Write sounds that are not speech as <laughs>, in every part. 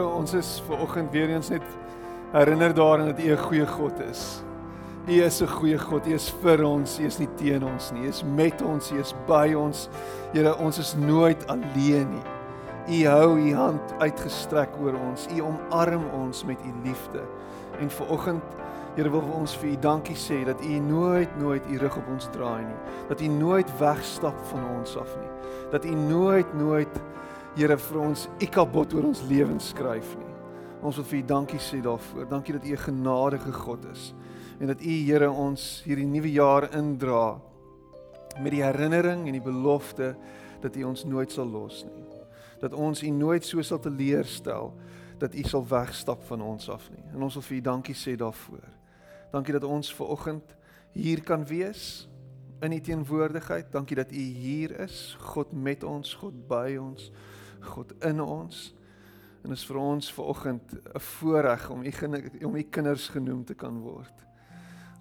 Here, ons is ver oggend weer eens net herinner daaraan dat U 'n goeie God is. U is 'n goeie God. U is vir ons, U is nie teen ons nie. U is met ons, U is by ons. Here, ons is nooit alleen nie. U hou U hand uitgestrek oor ons. U omarm ons met U liefde. En ver oggend Here wil ons vir U dankie sê dat U nooit nooit U rug op ons draai nie. Dat U nooit wegstap van ons af nie. Dat U nooit nooit Here vir ons ikabot oor ons lewens skryf nie. Ons wil vir U dankie sê daarvoor. Dankie dat U 'n genadige God is en dat U Here ons hierdie nuwe jaar indra met die herinnering en die belofte dat U ons nooit sal los nie. Dat ons U nooit so sal teleurstel dat U sal wegstap van ons af nie. En ons wil vir U dankie sê daarvoor. Dankie dat ons ver oggend hier kan wees in U teenwoordigheid. Dankie dat U hier is, God met ons, God by ons. God in ons. En is vir ons vanoggend 'n voorreg om u om u kinders genoem te kan word.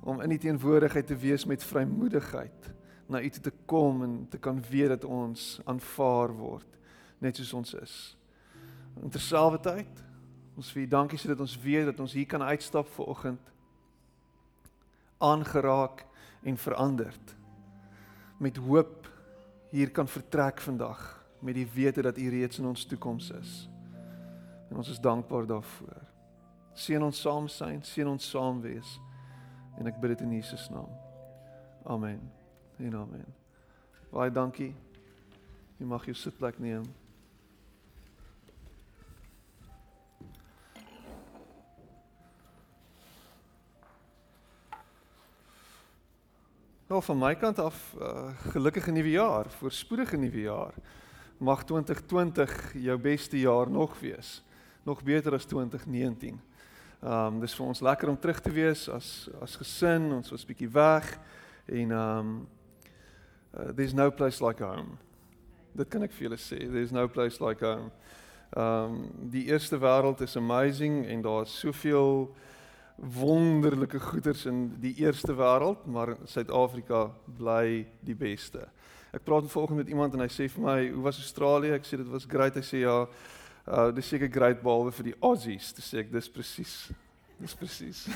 Om in u teenwoordigheid te wees met vrymoedigheid na u toe te kom en te kan weet dat ons aanvaar word net soos ons is. En terselfdertyd ons vir u dankie sê dat ons weet dat ons hier kan uitstap vanoggend aangeraak en veranderd met hoop hier kan vertrek vandag met die wete dat U reeds in ons toekoms is. En ons is dankbaar daarvoor. Seën ons saam wees, seën ons saam wees. En ek bid dit in Jesus naam. Amen. En amen. Baie dankie. Jy mag jou sitplek neem. Nou van my kant af uh, gelukkige nuwe jaar, voorspoedige nuwe jaar mag 2020 jou beste jaar nog wees. Nog beter as 2019. Ehm um, dis vir ons lekker om terug te wees as as gesin, ons was bietjie weg en ehm um, uh, there's no place like home. Dit kan ek vir julle sê, there's no place like home. Ehm um, die eerste wêreld is amazing en daar's soveel wonderlike goeders in die eerste wêreld, maar Suid-Afrika bly die beste. Ek praat vanoggend met iemand en hy sê vir my, "Hoe was Australië?" Ek sê dit was great. Hy sê ja, uh dis seker great behalwe vir die Aussies. Dis sê ek dis presies. Dis presies.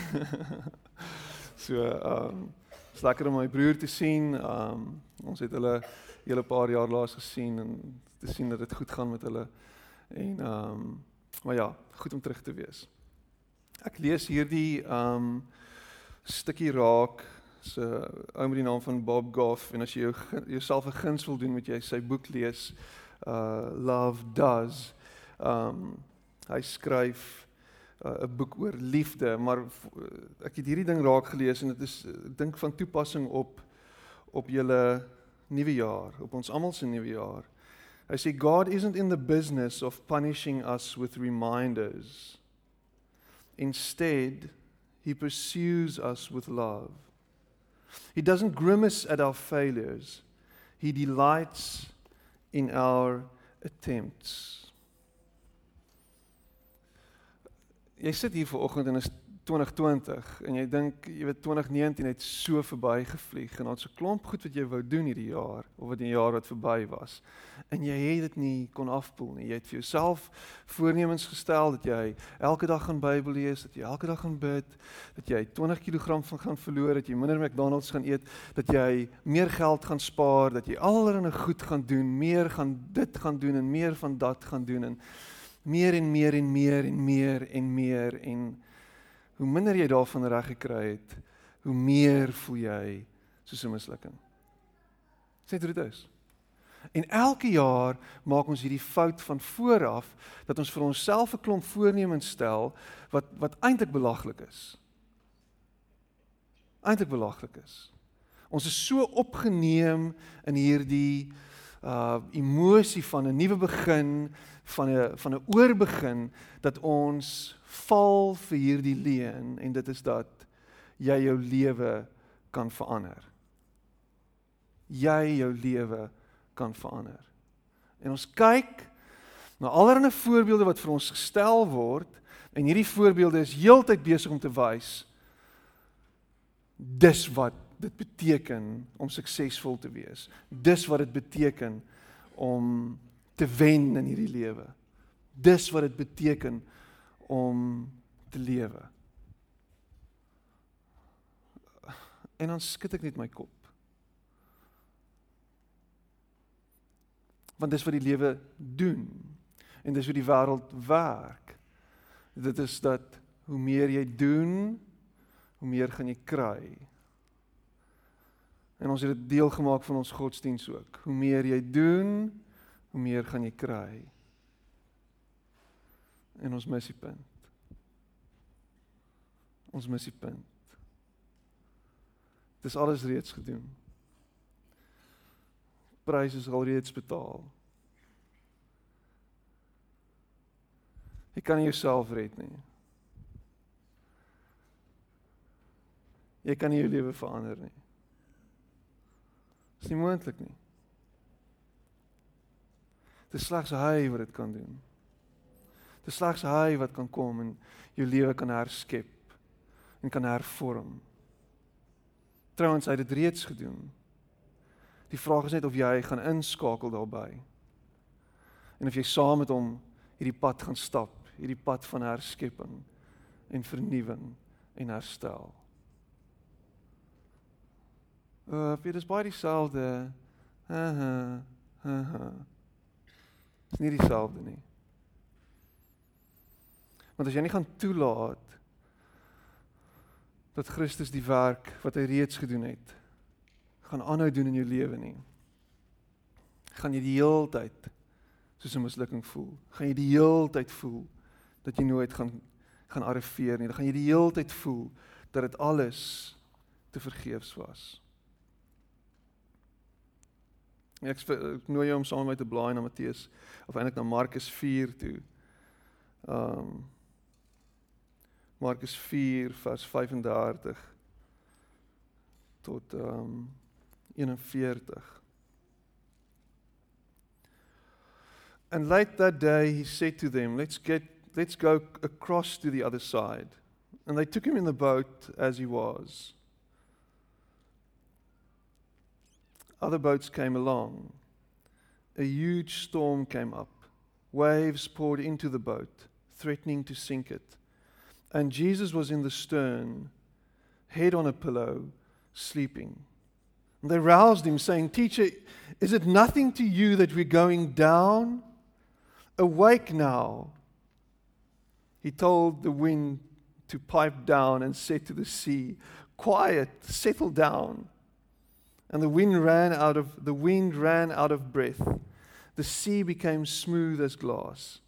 <laughs> so, ehm um, is lekker om my broer te sien. Ehm um, ons het hulle hele paar jaar laas gesien en te sien dat dit goed gaan met hulle. En ehm um, maar ja, goed om terug te wees. Ek lees hierdie ehm um, stukkie raak se uh, ou met die naam van Bob Goff en as jy jou, jouself 'n guns wil doen moet jy sy boek lees uh Love Does. Um hy skryf uh, 'n uh, boek oor liefde, maar uh, ek het hierdie ding raak gelees en dit is uh, dink van toepassing op op julle nuwe jaar, op ons almal se nuwe jaar. Hy sê God isn't in the business of punishing us with reminders. Instead, he pursues us with love. He doesn't grimace at our failures. He delights in our attempts. Jy sit hier vanoggend en is 2020 en jy dink jy weet 2019 het so verbygevlieg en ons 'n klomp goed wat jy wou doen hierdie jaar of wat in die jaar wat verby was en jy het dit nie kon afpoel nie. Jy het vir jouself voornemens gestel dat jy elke dag gaan Bybel lees dat jy elke dag gaan bid dat jy 20 kg van gaan verloor dat jy minder McDonald's gaan eet dat jy meer geld gaan spaar dat jy allerlei goed gaan doen meer gaan dit gaan doen en meer van dat gaan doen en meer en meer en meer en meer en meer en hoe minder jy daarvan reg gekry het, hoe meer voel jy soos 'n mislukking. Sê dit is. En elke jaar maak ons hierdie fout van vooraf dat ons vir onsself 'n klomp voornemens stel wat wat eintlik belaglik is. Eintlik belaglik is. Ons is so opgeneem in hierdie uh emosie van 'n nuwe begin, van 'n van 'n oorbegin dat ons val vir hierdie leuen en dit is dat jy jou lewe kan verander. Jy jou lewe kan verander. En ons kyk na allerlei voorbeelde wat vir ons gestel word en hierdie voorbeelde is heeltyd besig om te wys dis wat dit beteken om suksesvol te wees. Dis wat dit beteken om te wen in hierdie lewe. Dis wat dit beteken om te lewe. En dan skud ek net my kop. Want dis wat die lewe doen. En dis hoe die wêreld werk. Dit is dat hoe meer jy doen, hoe meer gaan jy kry. En ons het dit deel gemaak van ons godsdiens ook. Hoe meer jy doen, hoe meer gaan jy kry. En ons mis die punt. Ons mis die punt. Dis alles reeds gedoen. Pryse is al reeds betaal. Jy kan nie jouself red nie. Jy kan nie jou lewe verander nie. Dit is nie moontlik nie. Dit is slegs hy wat dit kan doen. Dit is slegs hy wat kan kom en jou lewe kan herskep en kan hervorm. Trouwens, hy het dit reeds gedoen. Die vraag is net of jy gaan inskakel daarbey. En of jy saam met hom hierdie pad gaan stap, hierdie pad van herskepping en vernuwing en herstel. Uh, dit is baie dieselfde. Ha ha ha. ha. Dit is nie dieselfde nie. Want as jy nie gaan toelaat dat Christus die werk wat hy reeds gedoen het gaan aanhou doen in jou lewe nie, gaan jy die heeltyd soos 'n mislukking voel. Gaan jy die heeltyd voel dat jy nooit gaan gaan arriveer nie. Dan gaan jy die heeltyd voel dat dit alles te vergeefs was. Ek, ek nooi jou om saam met my te blaai na Matteus of eintlik na Markus 4 toe. Ehm um, Markus 4 vers 35 tot ehm um, 41. And late that day he said to them, let's get let's go across to the other side. And they took him in the boat as he was. Other boats came along. A huge storm came up. Waves poured into the boat, threatening to sink it. And Jesus was in the stern, head on a pillow, sleeping. And they roused him, saying, Teacher, is it nothing to you that we're going down? Awake now. He told the wind to pipe down and said to the sea, Quiet, settle down. And the wind ran out of the wind ran out of breath. The sea became smooth as glass.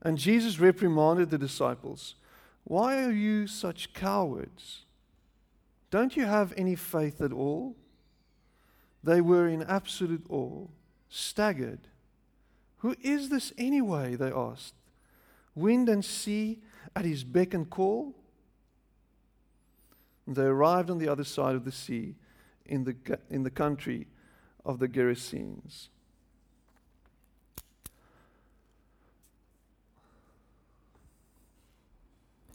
And Jesus reprimanded the disciples, "Why are you such cowards? Don't you have any faith at all?" They were in absolute awe, staggered. Who is this anyway? They asked. Wind and sea at his beck and call? And they arrived on the other side of the sea in the, in the country of the Gerasenes.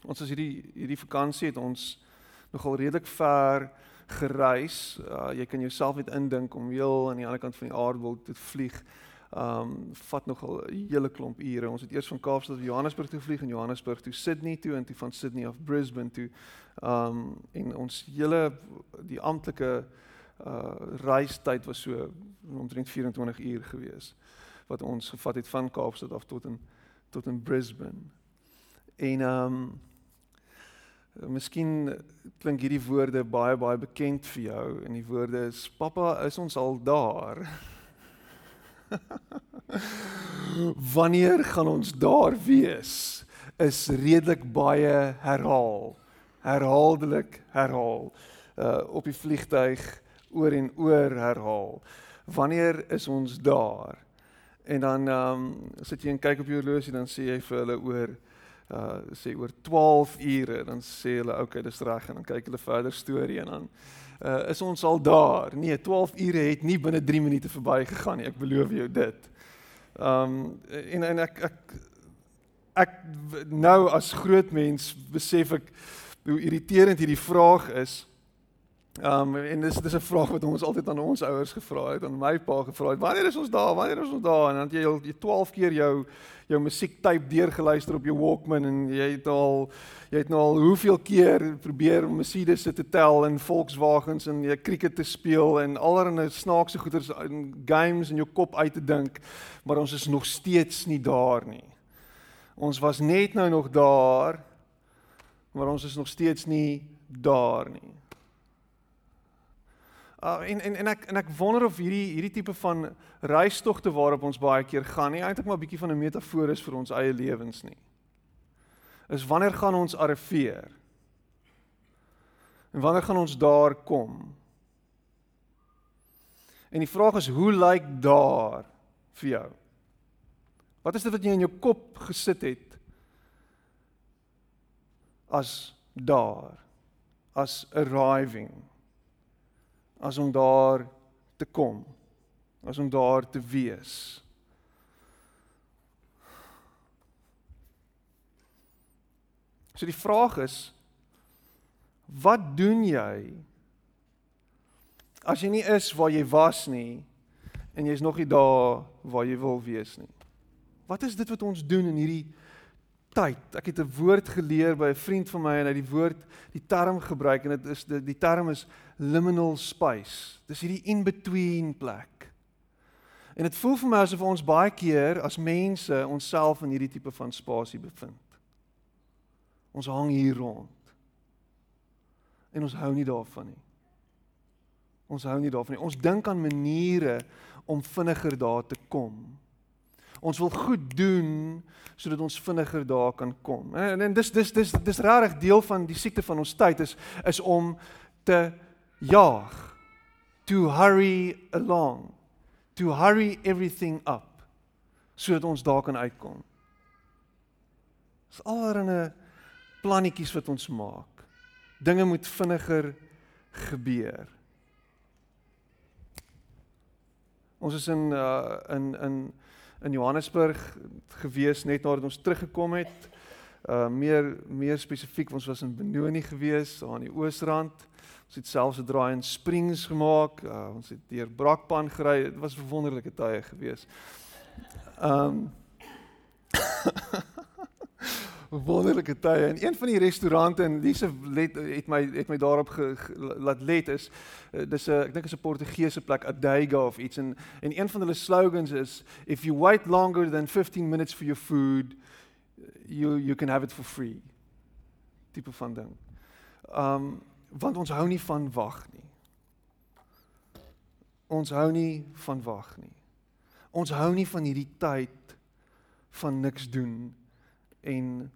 Ons is hierdie hierdie vakansie het ons nogal redelik ver gereis. Uh, jy kan jouself net indink om heel aan die ander kant van die aardbol te vlieg. Um vat nogal 'n hele klomp ure. Ons het eers van Kaapstad na Johannesburg toe gevlieg en Johannesburg toe Sydney toe en toe van Sydney af Brisbane toe. Um en ons hele die amptelike uh reistyd was so omtrent 24 uur gewees wat ons gevat het van Kaapstad af tot in tot in Brisbane. En um Miskien klink hierdie woorde baie baie bekend vir jou en die woorde is pappa is ons al daar. <laughs> <laughs> Wanneer gaan ons daar wees? Is redelik baie herhaal. Herhaaldelik herhaal. Uh op die vliegtyg oor en oor herhaal. Wanneer is ons daar? En dan ehm um, sit jy en kyk op jou horlosie dan sê jy vir hulle oor uh sê oor 12 ure dan sê hulle okay dis reg en dan kyk hulle verder storie en dan uh is ons al daar. Nee, 12 ure het nie binne 3 minute verby gegaan nie. Ek beloof jou dit. Um en en ek ek ek nou as groot mens besef ek hoe irriterend hierdie vraag is Ehm um, en dis dis 'n vraag wat ons altyd aan ons ouers gevra het, aan my pa gevra het. Wanneer is ons daar? Wanneer is ons daar? En dan het jy al jy 12 keer jou jou musiektype deurgeluister op jou Walkman en jy het al jy het nou al hoeveel keer probeer Mercedes te tel en Volkswagens en jy cricket te speel en allerlei snaakse goeders in games in jou kop uit te dink, maar ons is nog steeds nie daar nie. Ons was net nou nog daar, maar ons is nog steeds nie daar nie. Uh, en en en ek en ek wonder of hierdie hierdie tipe van reistogte waarop ons baie keer gaan nie eintlik maar 'n bietjie van 'n metafoor is vir ons eie lewens nie. Is wanneer gaan ons arriveer? En wanneer gaan ons daar kom? En die vraag is hoe lyk daar vir jou? Wat is dit wat jy in jou kop gesit het as daar as arriving? As om daar te kom, as om daar te wees. So die vraag is wat doen jy as jy nie is waar jy was nie en jy's nog nie daar waar jy wil wees nie. Wat is dit wat ons doen in hierdie tyd. Ek het 'n woord geleer by 'n vriend van my en hy het die woord die term gebruik en dit is die, die term is liminal space. Dis hierdie in between plek. En dit voel vir my asof ons baie keer as mense onsself in hierdie tipe van spasie bevind. Ons hang hier rond. En ons hou nie daarvan nie. Ons hou nie daarvan nie. Ons dink aan maniere om vinniger daar te kom. Ons wil goed doen sodat ons vinniger daar kan kom. En, en dis dis dis dis regtig deel van die siekte van ons tyd is is om te jaag to hurry along to hurry everything up sodat ons daar kan uitkom. Dis allerlei plannetjies wat ons maak. Dinge moet vinniger gebeur. Ons is in uh in in in Johannesburg gewees net nadat ons teruggekom het. Uh meer meer spesifiek ons was in Benoni gewees, aan die Oosrand. Ons het selfs 'n draai in Springs gemaak. Uh ons het deur Brakpan gery. Dit was 'n wonderlike tye gewees. Um wonderlike tye en een van die restaurante en Lise let het my het my daarop ge, ge, laat let is uh, dis 'n ek dink is 'n Portugese plek Adega of iets en en een van hulle slogans is if you wait longer than 15 minutes for your food you you can have it for free tipe van ding. Um want ons hou nie van wag nie. Ons hou nie van wag nie. Ons hou nie van hierdie tyd van niks doen en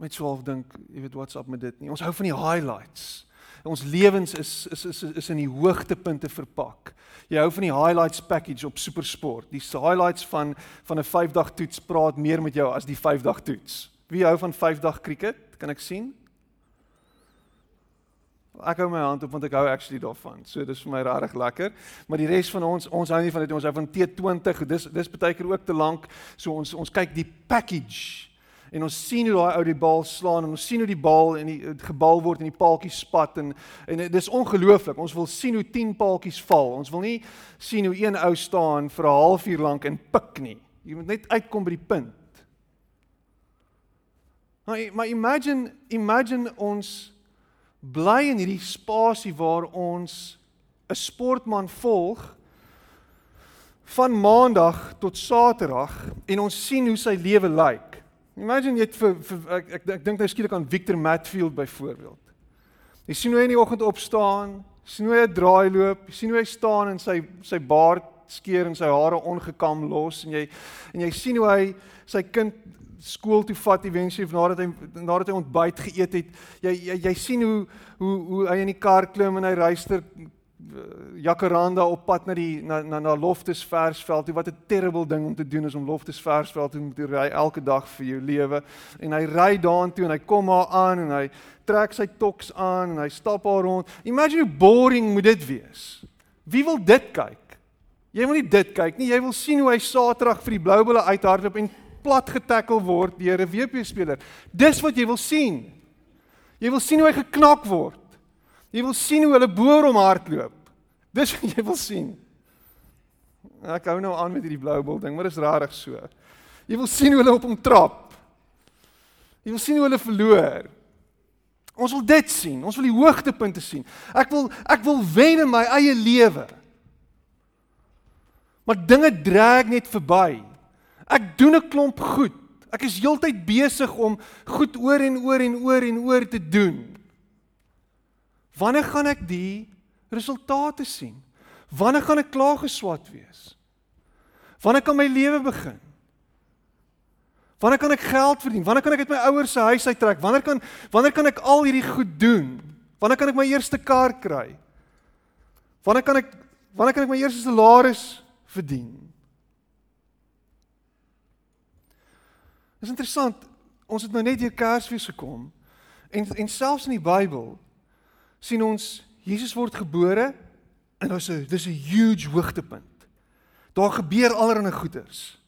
met so half dink, jy weet what's up met dit nie. Ons hou van die highlights. Ons lewens is is is is in die hoogtepunte verpak. Jy hou van die highlights package op SuperSport. Die highlights van van 'n 5-dag toets praat meer met jou as die 5-dag toets. Wie hou van 5-dag cricket? Kan ek sien? Ek hou my hand op want ek hou actually daarvan. So dis vir my regtig lekker. Maar die res van ons, ons hou nie van dit. Ons hou van T20. Dis dis baie keer ook te lank. So ons ons kyk die package en ons sien hoe daai ou die bal slaan en ons sien hoe die bal in die gebal word en die paaltjies spat en en dis ongelooflik. Ons wil sien hoe 10 paaltjies val. Ons wil nie sien hoe een ou staan vir 'n halfuur lank en pik nie. Jy moet net uitkom by die punt. Maar maar imagine imagine ons bly in hierdie spasie waar ons 'n sportman volg van maandag tot saterdag en ons sien hoe sy lewe lyk. Imagine jy het vir, vir ek ek, ek dink nou skielik aan Victor Matfield byvoorbeeld. Jy sien hoe hy in die oggend opstaan, sien hoe hy 'n draai loop, sien hoe hy staan en sy sy baard skeer en sy hare ongekam los en jy en jy sien hoe hy sy kind skool toe vat eventually nadat hy nadat hy ontbyt geëet het. Jy jy jy sien hoe hoe hoe hy in die kar klim en hy ryster Jacaranda op pad na die na na, na Loftus Versveld. Wat 'n terrible ding om te doen is om Loftus Versveld te moet ry elke dag vir jou lewe. En hy ry daartoe en hy kom daar aan en hy trek sy toks aan en hy stap daar rond. Imagine hoe boring moet dit wees. Wie wil dit kyk? Jy wil nie dit kyk nie. Jy wil sien hoe hy Saterdag vir die Blou Bulle uithardloop en plat getackle word deur 'n WP speler. Dis wat jy wil sien. Jy wil sien hoe hy geknak word. Jy wil sien hoe hulle boor hom hardloop. Dis wat jy wil sien. Ek hou nou aan met hierdie blou bol ding, maar dit is rarig so. Jy wil sien hoe hulle op hom trap. Jy wil sien hoe hulle verloor. Ons wil dit sien. Ons wil die hoogtepunte sien. Ek wil ek wil wen in my eie lewe. Maar dinge drag net verby. Ek doen 'n klomp goed. Ek is heeltyd besig om goed oor en oor en oor en oor te doen. Wanneer gaan ek die resultate sien? Wanneer gaan ek klaar geswat wees? Wanneer kan my lewe begin? Wanneer kan ek geld verdien? Wanneer kan ek uit my ouers se huis uittrek? Wanneer kan wanneer kan ek al hierdie goed doen? Wanneer kan ek my eerste kar kry? Wanneer kan ek wanneer kan ek my eerste salaris verdien? Dis interessant. Ons het nou net hier Kersfees gekom en en selfs in die Bybel sien ons Jesus word gebore en daar's 'n dis 'n huge hoogtepunt. Daar gebeur allerlei goeders.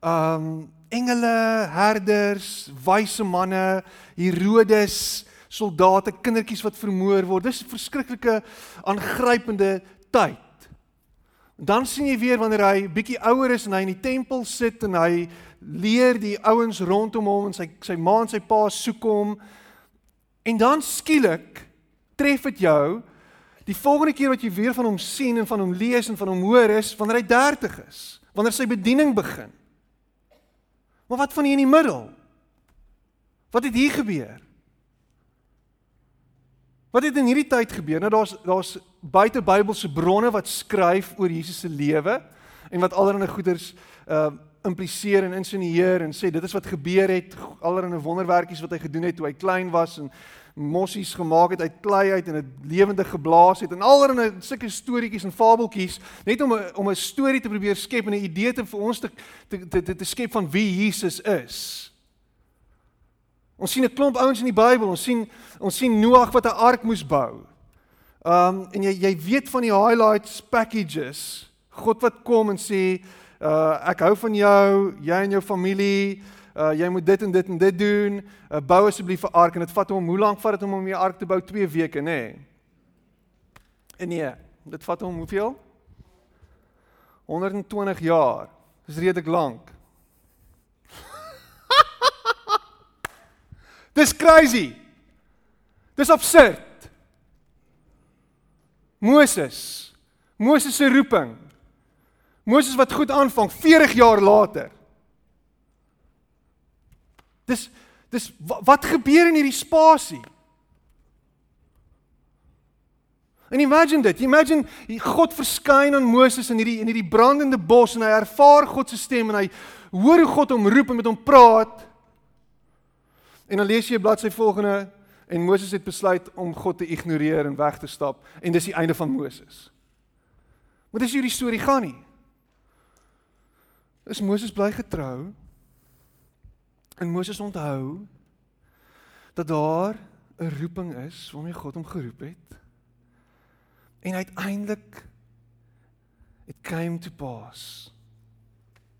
Um engele, herders, wyse manne, Herodes, soldate, kindertjies wat vermoor word. Dis 'n verskriklike aangrypende tyd. Dan sien jy weer wanneer hy bietjie ouer is en hy in die tempel sit en hy leer die ouens rondom hom en sy sy ma en sy pa soek hom. En dan skielik tref dit jou die volgende keer wat jy weer van hom sien en van hom lees en van hom hoor is wanneer hy 30 is, wanneer sy bediening begin. Maar wat van hier in die middel? Wat het hier gebeur? Wat het in hierdie tyd gebeur? Nou daar's daar's buite Bybelse bronne wat skryf oor Jesus se lewe en wat allerlei goeders uh impliseer en insinueer en sê dit is wat gebeur het, allerlei wonderwerkies wat hy gedoen het toe hy klein was en mossies gemaak het uit klei uit en dit lewendig geblaas het en allerlei sulke storieetjies en fabeltjies net om 'n om 'n storie te probeer skep en 'n idee te vir ons te te te, te skep van wie Jesus is. Ons sien 'n klomp ouens in die Bybel, ons sien ons sien Noag wat 'n ark moes bou. Um en jy jy weet van die highlights packages. God wat kom en sê, uh ek hou van jou, jy en jou familie uh jy moet dit en dit en dit doen. Uh, bou asseblief 'n ark en dit vat hom hoe lank vat dit om om die ark te bou? 2 weke, nê? Nee. En nee, dit vat hom hoeveel? 120 jaar. Dis redelik lank. <laughs> Dis crazy. Dis absurd. Moses. Moses se roeping. Moses wat goed aanvang 40 jaar later. Dis dis wat gebeur in hierdie spasie? En imagine dit. Imagine God verskyn aan Moses in hierdie in hierdie brandende bos en hy ervaar God se stem en hy hoor hoe God hom roep en met hom praat. En dan lees jy 'n bladsy volgende en Moses het besluit om God te ignoreer en weg te stap en dis die einde van Moses. Maar dis hierdie storie gaan nie. Is Moses bly getrou? En Moses onthou dat daar 'n roeping is waarmee God hom geroep het. En uiteindelik it came to pass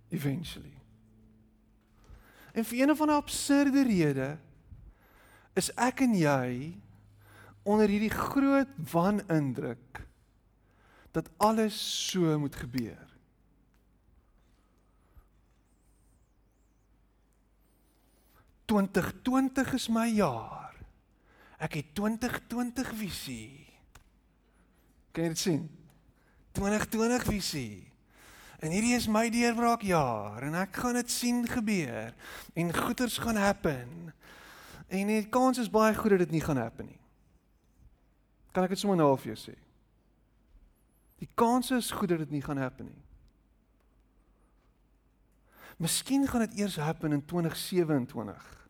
eventually. En vir een of ander absurde rede is ek en jy onder hierdie groot wanindruk dat alles so moet gebeur. 2020 is my jaar. Ek het 2020 visie. Kan jy dit sien? 2020 visie. En hierdie is my deurbraakjaar en ek gaan dit sien gebeur en goeders gaan happen. En die kans is baie goed dat dit nie gaan happen nie. Kan ek dit sommer nou al vir jou sê? Die kans is goed dat dit nie gaan happen nie. Miskien gaan dit eers happen in 2027.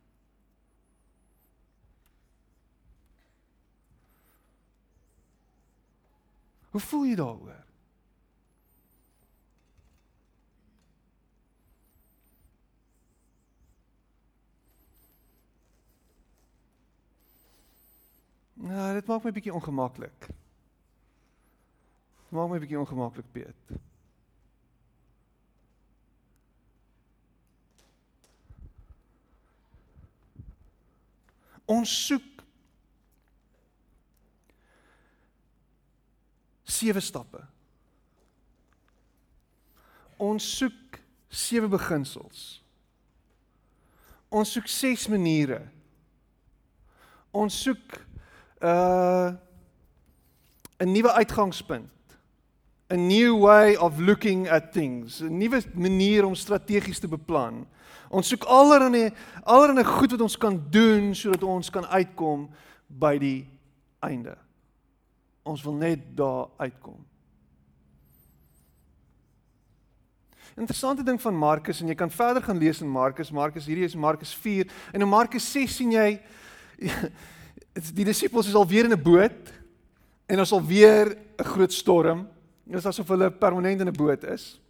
Hoe voel jy daaroor? Nou, dit maak my bietjie ongemaklik. Maak my bietjie ongemaklik, Piet. Ons soek sewe stappe. Ons soek sewe beginsels. Ons soek ses maniere. Ons soek uh 'n nuwe uitgangspunt. 'n New way of looking at things, 'n nuwe manier om strategies te beplan. Ons soek allerlei allerlei goed wat ons kan doen sodat ons kan uitkom by die einde. Ons wil net daar uitkom. Interessante ding van Markus en jy kan verder gaan lees in Markus. Markus hierdie is Markus 4 en in Markus 6 sien jy <laughs> die disippels is al weer in 'n boot en ons al weer 'n groot storm. Dit is asof hulle permanent in 'n boot is.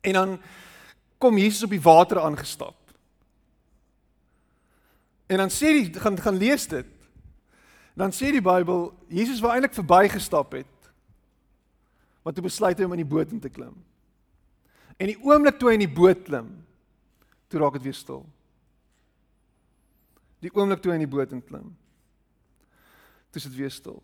En dan kom Jesus op die water aangestap. En dan sê die gaan gaan lees dit. Dan sê die Bybel Jesus wou eintlik verbygestap het. Maar toe besluit om in die boot in te klim. En die oomblik toe hy in die boot klim, toe raak dit weer stil. Die oomblik toe hy in die boot inklim. Toe is dit weer stil.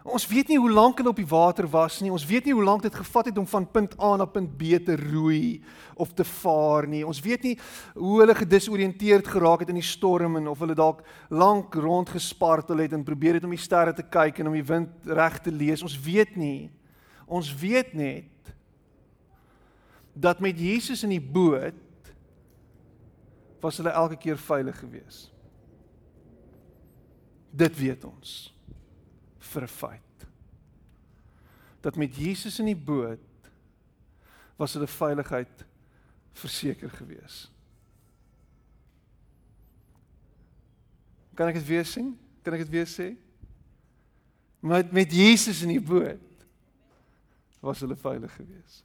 Ons weet nie hoe lank hulle op die water was nie. Ons weet nie hoe lank dit gevat het om van punt A na punt B te roei of te vaar nie. Ons weet nie hoe hulle gedisoriënteerd geraak het in die storm en of hulle dalk lank rond gespartel het en probeer het om die sterre te kyk en om die wind reg te lees. Ons weet nie. Ons weet net dat met Jesus in die boot was hulle elke keer veilig geweest. Dit weet ons vir 'n feit. Dat met Jesus in die boot was hulle veiligheid verseker geweest. Kan ek dit weer sing? Kan ek dit weer sê? Met met Jesus in die boot was hulle veilig geweest.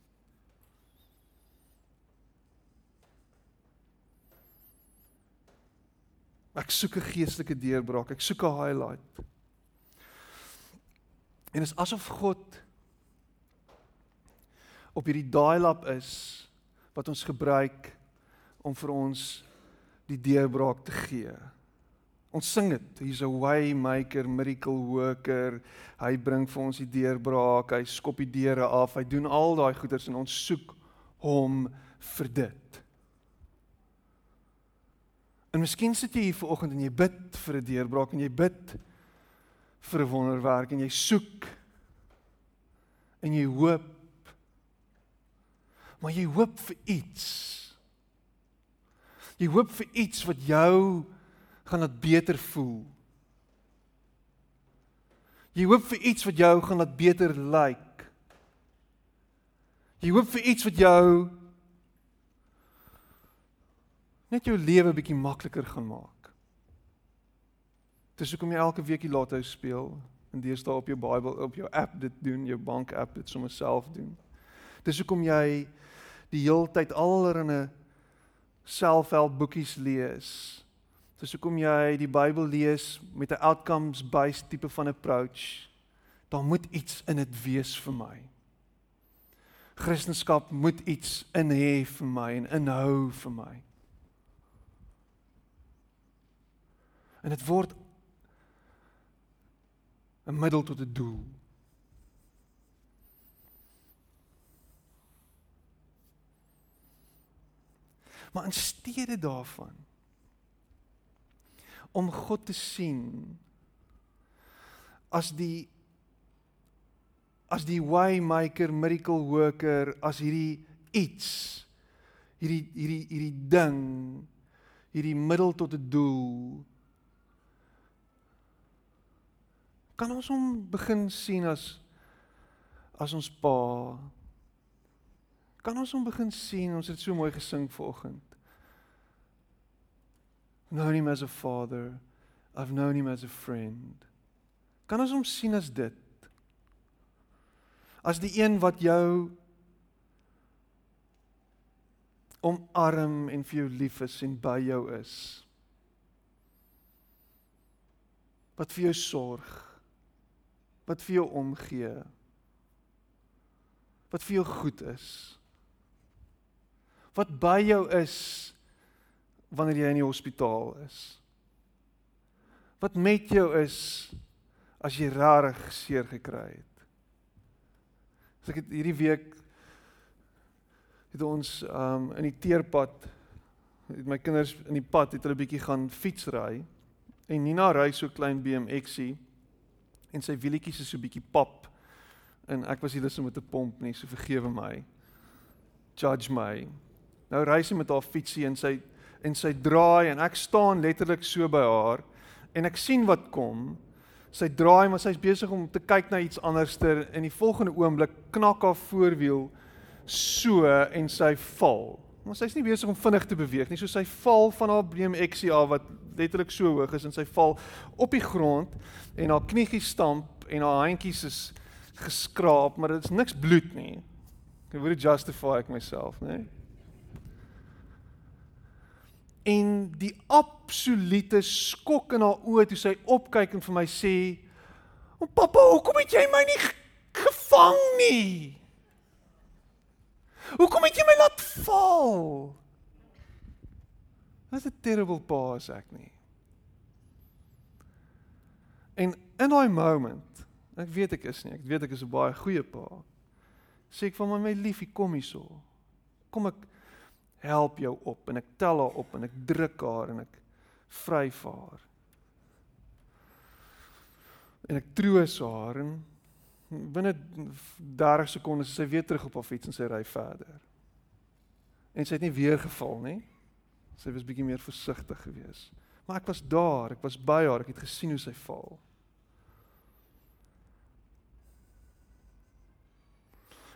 Ek soek 'n geestelike deurbraak. Ek soek 'n highlight. En dit is asof God op hierdie dial-up is wat ons gebruik om vir ons die deurbraak te gee. Ons sing dit. He's a way maker, miracle worker. Hy bring vir ons die deurbraak. Hy skop die deure af. Hy doen al daai goeders en ons soek hom vir dit. En miskien sit jy hier vanoggend en jy bid vir 'n deurbraak en jy bid vir 'n wonderwerk en jy soek en jy hoop maar jy hoop vir iets. Jy hoop vir iets wat jou gaan laat beter voel. Jy hoop vir iets wat jou gaan laat beter lyk. Like. Jy hoop vir iets wat jou net jou lewe bietjie makliker gaan maak. Dis hoekom jy elke week die lotto speel en deesdae op jou Bybel op jou app dit doen, jou bank app dit sommer self doen. Dis hoekom jy die heeltyd allerlei selfhelp boekies lees. Dis hoekom jy die Bybel lees met 'n outcomes based tipe van approach. Daar moet iets in dit wees vir my. Christendom moet iets in hê vir my en inhou vir my. En dit word 'n middel tot 'n doel. Maar in steede daarvan om God te sien as die as die waymaker, miracle worker, as hierdie iets hierdie hierdie hierdie ding, hierdie middel tot 'n doel Kan ons hom begin sien as as ons pa? Kan ons hom begin sien? Ons het so mooi gesing vanoggend. Known him as a father. I've known him as a friend. Kan ons hom sien as dit? As die een wat jou omarm en vir jou lief is en by jou is. Wat vir jou sorg wat vir jou omgee. Wat vir jou goed is. Wat by jou is wanneer jy in die hospitaal is. Wat met jou is as jy rarig seer gekry het. So ek het hierdie week het ons um in die teerpad het my kinders in die pad het hulle bietjie gaan fietsry en Nina ry so klein BMXie en sy wielietjies is so bietjie pap en ek was hier lus om met 'n pomp nie so vergewe my. Judge my. Nou ry sy met haar fietsie en sy en sy draai en ek staan letterlik so by haar en ek sien wat kom. Sy draai maar sy's besig om te kyk na iets anderster en die volgende oomblik knak haar voorwiel so en sy val Maar sy's nie besig om vinnig te beweeg nie. So sy val van haar BMX af wat letterlik so hoog is en sy val op die grond en haar kniegies stamp en haar handjies is geskraap, maar dit is niks bloed nie. Ek wil justify ek myself, nê? En die absolute skok in haar oë toe sy opkyk en vir my sê: "O pappa, hoekom het jy my nie gevang nie?" Hoekom het jy my laat val? Wat 'n terrible pa is ek nie. En in daai moment, ek weet ek is nie, ek weet ek is 'n baie goeie pa. Sê ek van my liefie, kom hierso. Kom ek help jou op en ek tel haar op en ek druk haar en ek vry vir haar. En ek troos haar en binne 30 sekondes is sy weer terug op haar fiets en sy ry verder. En sy het nie weer geval nie. Sy was bietjie meer versigtig geweest. Maar ek was daar, ek was by haar, ek het gesien hoe sy val.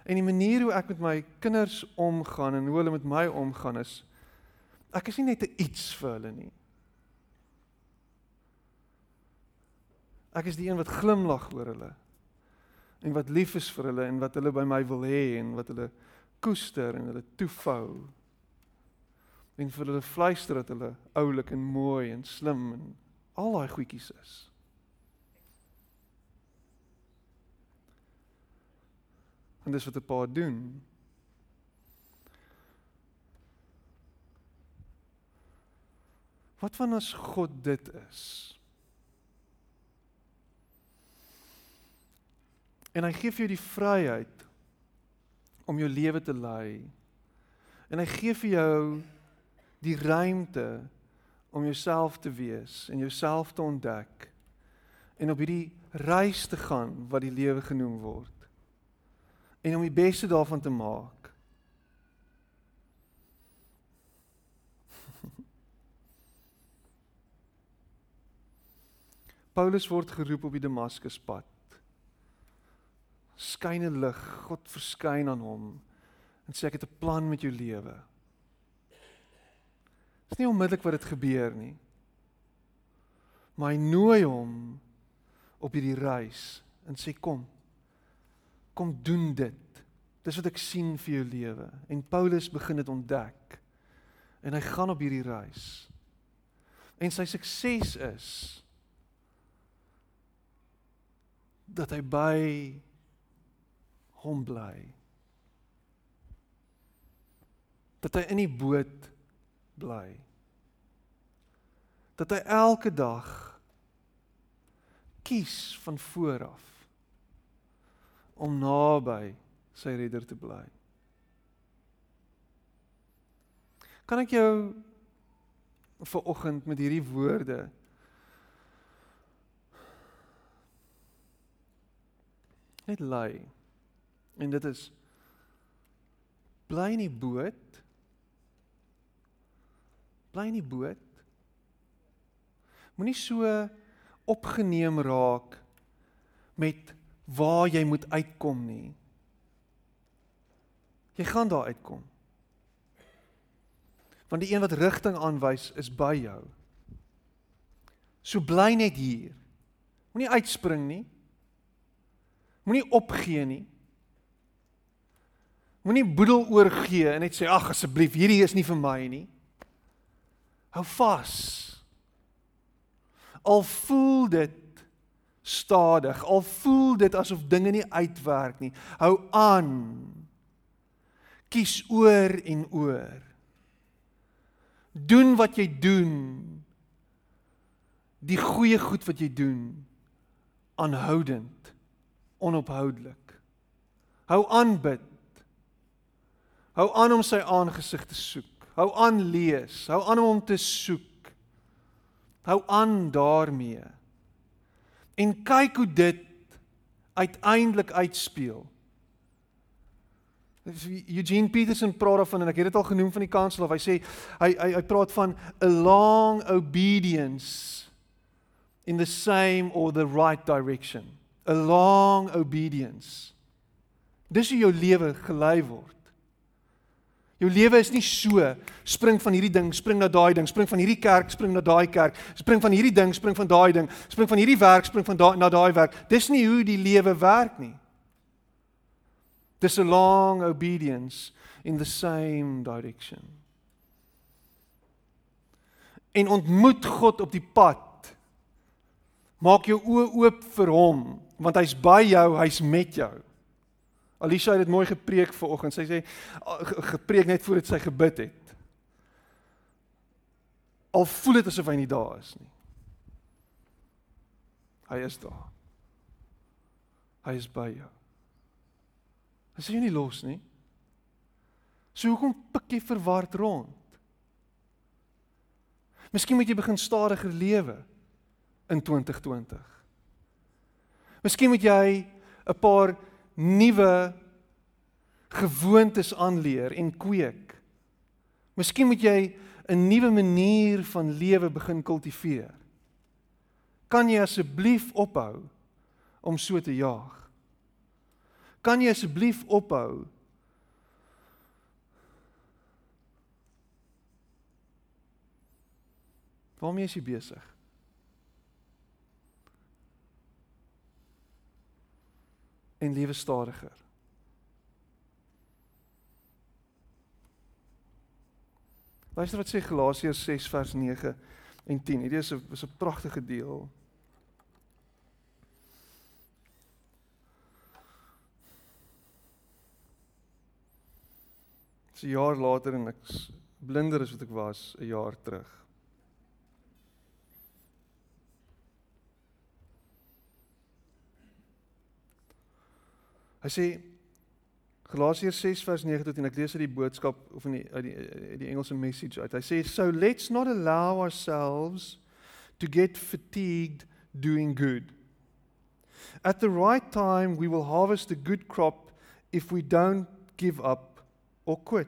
En die manier hoe ek met my kinders omgaan en hoe hulle met my omgaan is ek is nie net 'n iets vir hulle nie. Ek is die een wat glimlag oor hulle en wat lief is vir hulle en wat hulle by my wil hê en wat hulle koester en hulle toefou. En vir hulle fluister dat hulle oulik en mooi en slim en al daai goedjies is. En dis wat 'n pa doen. Wat van as God dit is? En hy gee vir jou die vryheid om jou lewe te lei. En hy gee vir jou die ruimte om jouself te wees en jouself te ontdek en op hierdie reis te gaan wat die lewe genoem word. En om die beste daarvan te maak. <laughs> Paulus word geroep op die Damaskuspad skyn 'n lig. God verskyn aan hom en sê ek het 'n plan met jou lewe. Dit is nie onmiddellik wat dit gebeur nie. Maar hy nooi hom op hierdie reis en sê kom. Kom doen dit. Dis wat ek sien vir jou lewe. En Paulus begin dit ontdek. En hy gaan op hierdie reis. En sy sukses is dat hy by hom bly. Dat hy in die boot bly. Dat hy elke dag kies van vooraf om naby sy redder te bly. Kan ek jou vir oggend met hierdie woorde net lei? En dit is bly in die boot. Bly in die boot. Moenie so opgeneem raak met waar jy moet uitkom nie. Jy gaan daar uitkom. Want die een wat rigting aanwys is by jou. So bly net hier. Moenie uitspring nie. Moenie opgee nie. Moenie boedel oorgee en net sê ag asseblief hierdie is nie vir my nie. Hou vas. Al voel dit stadig, al voel dit asof dinge nie uitwerk nie. Hou aan. Kies oor en oor. Doen wat jy doen. Die goeie goed wat jy doen aanhoudend, onophoudelik. Hou aan bid. Hou aan om sy aangesig te soek. Hou aan lees. Hou aan om hom te soek. Hou aan daarmee. En kyk hoe dit uiteindelik uitspeel. Eugene Peterson praat daarvan en ek het dit al genoem van die kansel of hy sê hy hy hy praat van a long obedience in the same or the right direction. A long obedience. Dis hoe jou lewe gelei word. Jou lewe is nie so spring van hierdie ding, spring na daai ding, spring van hierdie kerk, spring na daai kerk, spring van hierdie ding, spring van daai ding, spring van hierdie werk, spring van daai na daai werk. Dis nie hoe die lewe werk nie. Dis 'n long obedience in the same direction. En ontmoet God op die pad. Maak jou oë oop vir hom, want hy's by jou, hy's met jou. Alicia het dit mooi gepreek vanoggend. Sy sê gepreek net voordat sy gebid het. Al voel dit asof hy nie daar is nie. Hy is daar. Hy is by jou. Hy sê jy nie los nie. So hoekom pik jy verward rond? Miskien moet jy begin stadiger lewe in 2020. Miskien moet jy 'n paar nuwe gewoontes aanleer en kweek. Miskien moet jy 'n nuwe manier van lewe begin kultiveer. Kan jy asseblief ophou om so te jaag? Kan jy asseblief ophou? Waarmee is jy besig? En lewe stadiger. Luister wat sê Galasiërs 6 vers 9 en 10. Hierdie is 'n is 'n pragtige deel. Dis 'n jaar later en ek blinder as wat ek was 'n jaar terug. Hy sê Galasiërs 6 vers 9 tot en ek lees uit die boodskap of in die uit die die Engelse message uit. Hy sê so let's not allow ourselves to get fatigued doing good. At the right time we will harvest a good crop if we don't give up or quit.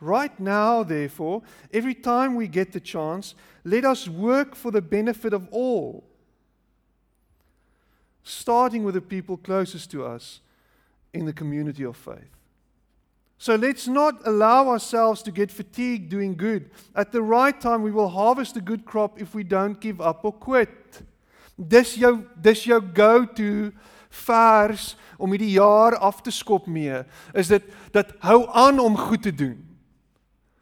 Right now, therefore, every time we get the chance, let us work for the benefit of all, starting with the people closest to us in the community of faith. So let's not allow ourselves to get fatigued doing good. At the right time, we will harvest a good crop if we don't give up or quit. Dis jou dis jou go-to vers om hierdie jaar af te skop mee is dit dat hou aan om goed te doen.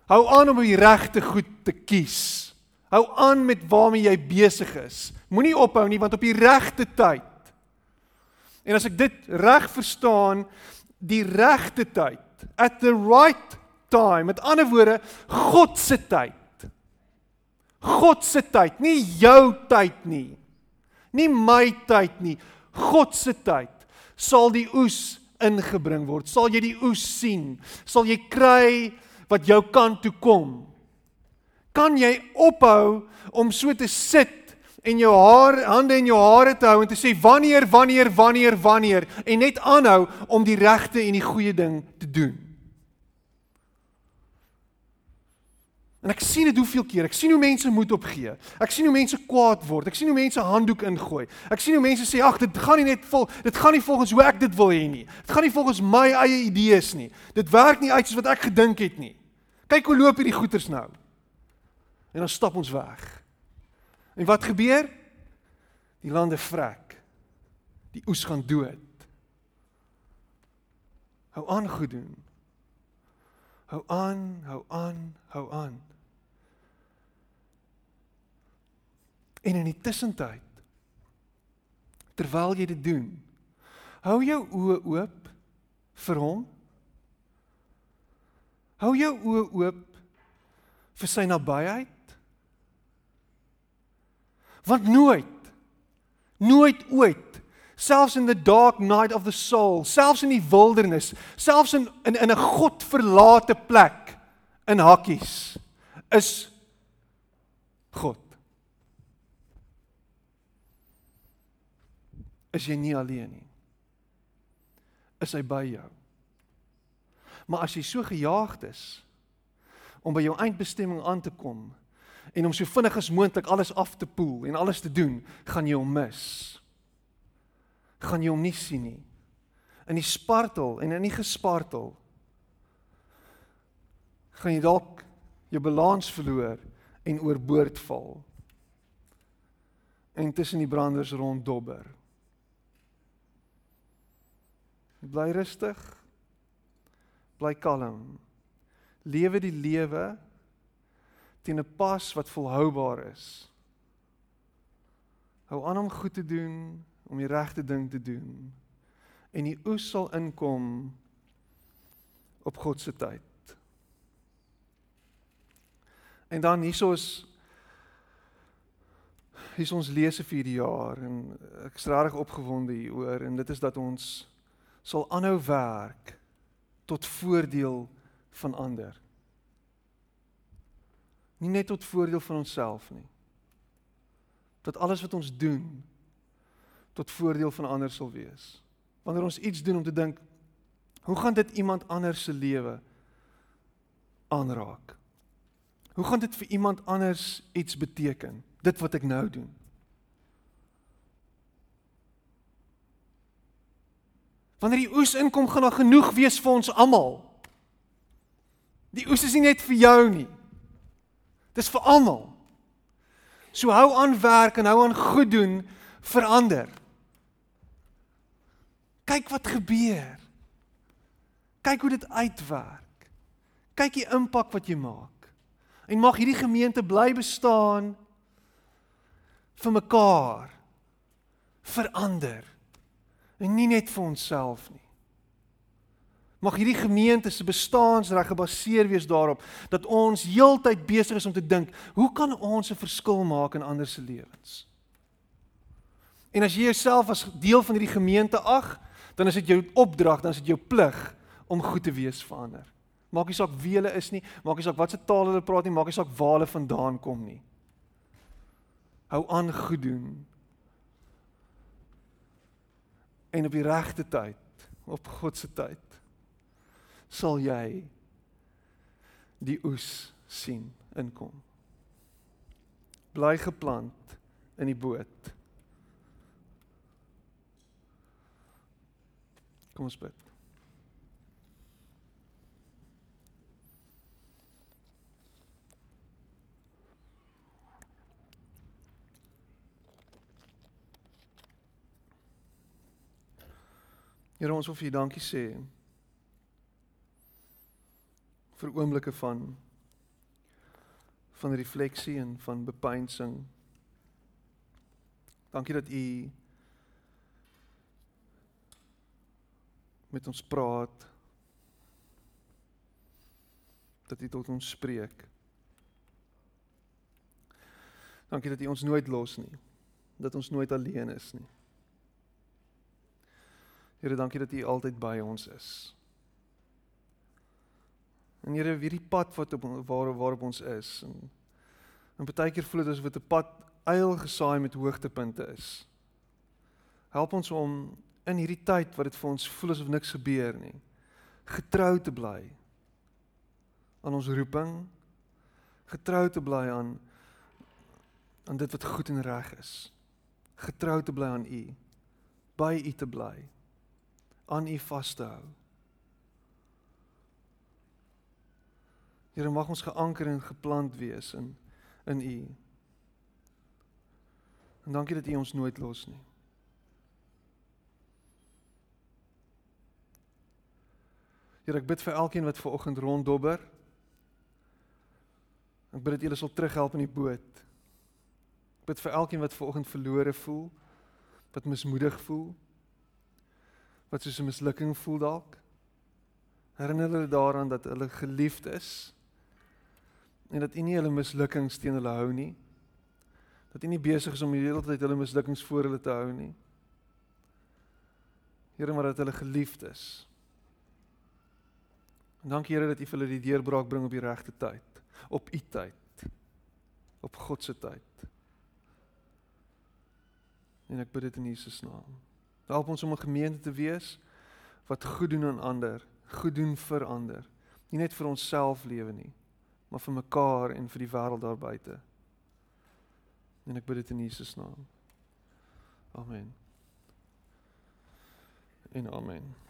Hou aan om die regte goed te kies. Hou aan met waarmee jy besig is. Moenie ophou nie want op die regte tyd. En as ek dit reg verstaan, die regte tyd, at the right time, met ander woorde, God se tyd. God se tyd, nie jou tyd nie. Nie my tyd nie, God se tyd sal die oes ingebring word. Sal jy die oes sien? Sal jy kry wat jou kant toe kom? Kan jy ophou om so te sit en jou haar hande in jou hare te hou en te sê wanneer wanneer wanneer wanneer en net aanhou om die regte en die goeie ding te doen? En ek sien dit hoeveel keer. Ek sien hoe mense moed opgee. Ek sien hoe mense kwaad word. Ek sien hoe mense handdoek ingooi. Ek sien hoe mense sê ag, dit gaan nie net vol, dit gaan nie volgens hoe ek dit wil hê nie. Dit gaan nie volgens my eie idees nie. Dit werk nie uit soos wat ek gedink het nie. Kyk hoe loop hierdie goeters nou. En dan stap ons weg. En wat gebeur? Die lande vrek. Die oes gaan dood. Hou aan goed doen. Hou aan, hou aan, hou aan. En in die tussentyd terwyl jy dit doen, hou jou oë oop vir hom. Hou jou oë oop vir sy nabyheid. Want nooit nooit ooit Selfs in the dark night of the soul, selfs in die wildernis, selfs in in in 'n godverlate plek in hakkies is God. Is jy nie alleen nie? Is hy by jou? Maar as jy so gejaagd is om by jou eindbestemming aan te kom en om so vinnig as moontlik alles af te poel en alles te doen, gaan jy hom mis. Gaan jy hom nie sien nie. In die spartel en in die gespartel gaan jy dalk jou balans verloor en oorboord val. En tussen die branders ronddobber. Bly rustig. Bly kalm. Lewe die lewe teen 'n pas wat volhoubaar is. Hou aan om goed te doen, om die regte ding te doen. En die oes sal inkom op God se tyd. En dan hieso is hier ons lese vir die jaar en ek is regtig opgewonde hieroor en dit is dat ons sal aanhou werk tot voordeel van ander. Nie net tot voordeel van onsself nie. Dat alles wat ons doen tot voordeel van ander sal wees. Wanneer ons iets doen om te dink hoe gaan dit iemand anders se lewe aanraak? Hoe gaan dit vir iemand anders iets beteken? Dit wat ek nou doen. Wanneer die oes inkom, gaan daar genoeg wees vir ons almal. Die oes is nie net vir jou nie. Dis vir almal. So hou aan werk en hou aan goed doen vir ander. Kyk wat gebeur. Kyk hoe dit uitwerk. Kyk die impak wat jy maak. En mag hierdie gemeente bly bestaan vir mekaar vir ander en nie net vir onsself nie. Mag hierdie gemeente se bestaansreg gebaseer wees daarop dat ons heeltyd besig is om te dink, hoe kan ons 'n verskil maak in ander se lewens? En as jy jouself as deel van hierdie gemeente ag, dan is dit jou opdrag, dan is dit jou plig om goed te wees vir ander. Maak nie saak wie hulle is nie, maak nie saak watse taal hulle praat nie, maak nie saak waar hulle vandaan kom nie. Hou aan goed doen. En op die regte tyd, op God se tyd, sal jy die oes sien inkom. Bly geplant in die boot. Kom ons bid. Here ons wil vir U dankie sê vir oomblikke van van refleksie en van bepeinsing. Dankie dat U met ons praat. Dat U tot ons spreek. Dankie dat U ons nooit los nie. Dat ons nooit alleen is nie. Here, dankie dat U altyd by ons is. En Here, hierdie pad wat op waar waarop ons is en en baie keer voel dit asof dit 'n pad eil gesaai met hoogtepunte is. Help ons om in hierdie tyd wat dit vir ons voel asof niks gebeur nie, getrou te bly aan ons roeping, getrou te bly aan aan dit wat goed en reg is. Getrou te bly aan U, by U te bly aan U vas te hou. Here mag ons geanker en geplant wees in in U. En dankie dat U ons nooit los nie. Here ek bid vir elkeen wat ver oggend ronddobber. Ek bid dat U hulle sal terughelp in die boot. Ek bid vir elkeen wat ver oggend verlore voel, wat mismoedig voel wat soos 'n mislukking voel dalk. Herinner hulle daaraan dat hulle geliefd is en dat U nie hulle mislukkings teen hulle hou nie. Dat U nie besig is om die hele tyd hulle mislukkings voor hulle te hou nie. Here, maar dat hulle geliefd is. En dankie Here dat U vir hulle die deurbraak bring op die regte tyd, op U tyd, op God se tyd. En ek bid dit in Jesus naam. Help ons om 'n gemeente te wees wat goed doen aan ander, goed doen vir ander. Nie net vir onsself lewe nie, maar vir mekaar en vir die wêreld daar buite. En ek bid dit in Jesus naam. Amen. En amen.